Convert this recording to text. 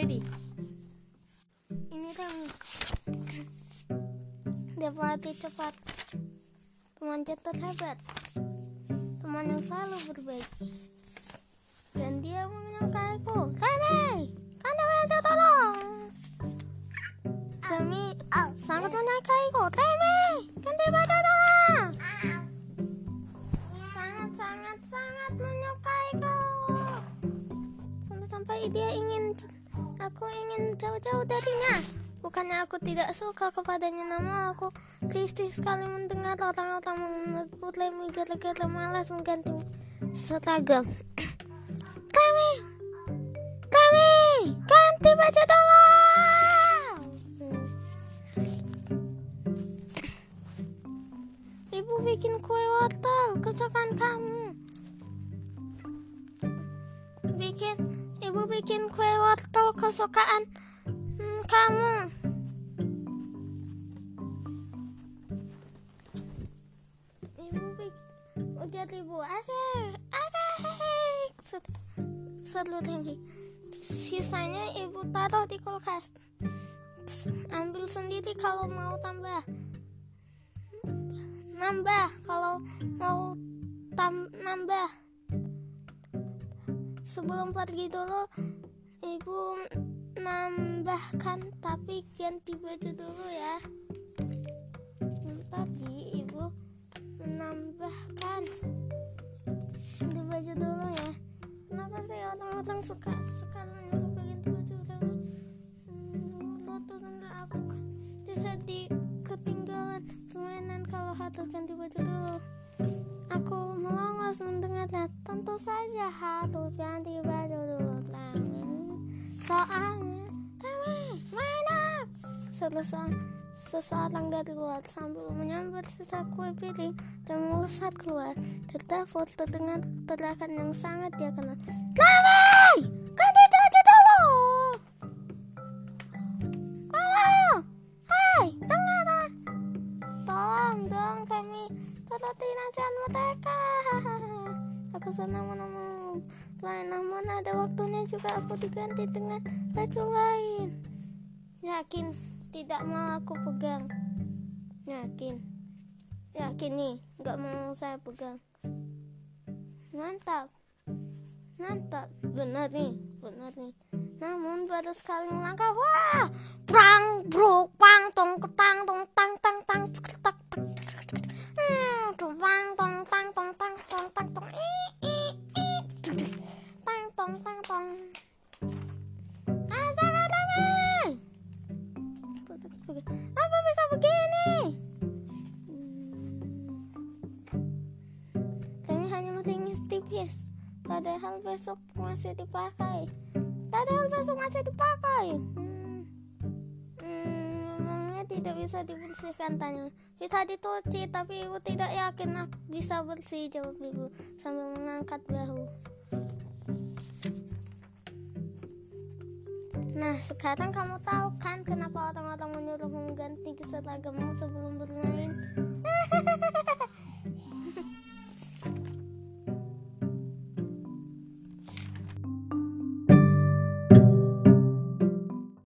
ready. Ini Remi. Dia pelatih cepat. Pemanjat terhebat. Teman yang selalu berbagi. Dan dia menyukaiku. Remi, kamu minta tolong. Remi sangat menyukaiku. Kan dia minta tolong. Sangat, sangat, sangat menyukaiku. Sampai-sampai dia ingin aku ingin jauh-jauh darinya. Bukannya aku tidak suka kepadanya, namun aku risih sekali mendengar orang-orang menegur Lemmy gara-gara malas mengganti seragam. Kami, kami, ganti baju dulu. Ibu bikin kue wortel kesukaan kamu. Bikin, ibu bikin kue wortel kesukaan hmm, kamu. Ibu ujar ibu asik, asik. Seru tinggi. Sisanya ibu taruh di kulkas. Ambil sendiri kalau mau tambah nambah kalau mau tam nambah sebelum pergi dulu ibu nambahkan tapi ganti baju dulu ya. Tapi ibu menambahkan. Ganti baju dulu ya. Kenapa sih orang-orang suka sekali menyuruh ganti baju lo turun nggak aku. Bisa di ketinggalan permainan kalau harus ganti baju dulu. Aku melongos mendengarnya. Tentu saja harus ganti baju soalnya Tami mana selesai seseorang dari luar sambil menyambut sisa kue piring dan melesat keluar dapur terdengar teriakan yang sangat dia kenal. Tami ganti baju dulu! Halo Hai dengar ah. Tolong dong kami turuti nasihat mereka. Aku senang menemu lain namun ada waktunya juga aku diganti dengan baju lain. Yakin tidak mau aku pegang. Yakin. Yakin nih, nggak mau saya pegang. Mantap. Mantap, benar nih, benar nih. Namun baru sekali melangkah, wah, prang, bro, pang, tong, ketang, tong, Apa bisa begini? Kami hanya meringis tipis. Padahal besok masih dipakai. Padahal besok masih dipakai. Hmm. Hmm, memangnya tidak bisa dibersihkan tanya. Bisa dicuci, tapi ibu tidak yakin aku bisa bersih jawab ibu sambil mengangkat bahu. Nah, sekarang kamu tahu kan kenapa orang-orang menyuruh mengganti seragam sebelum bermain?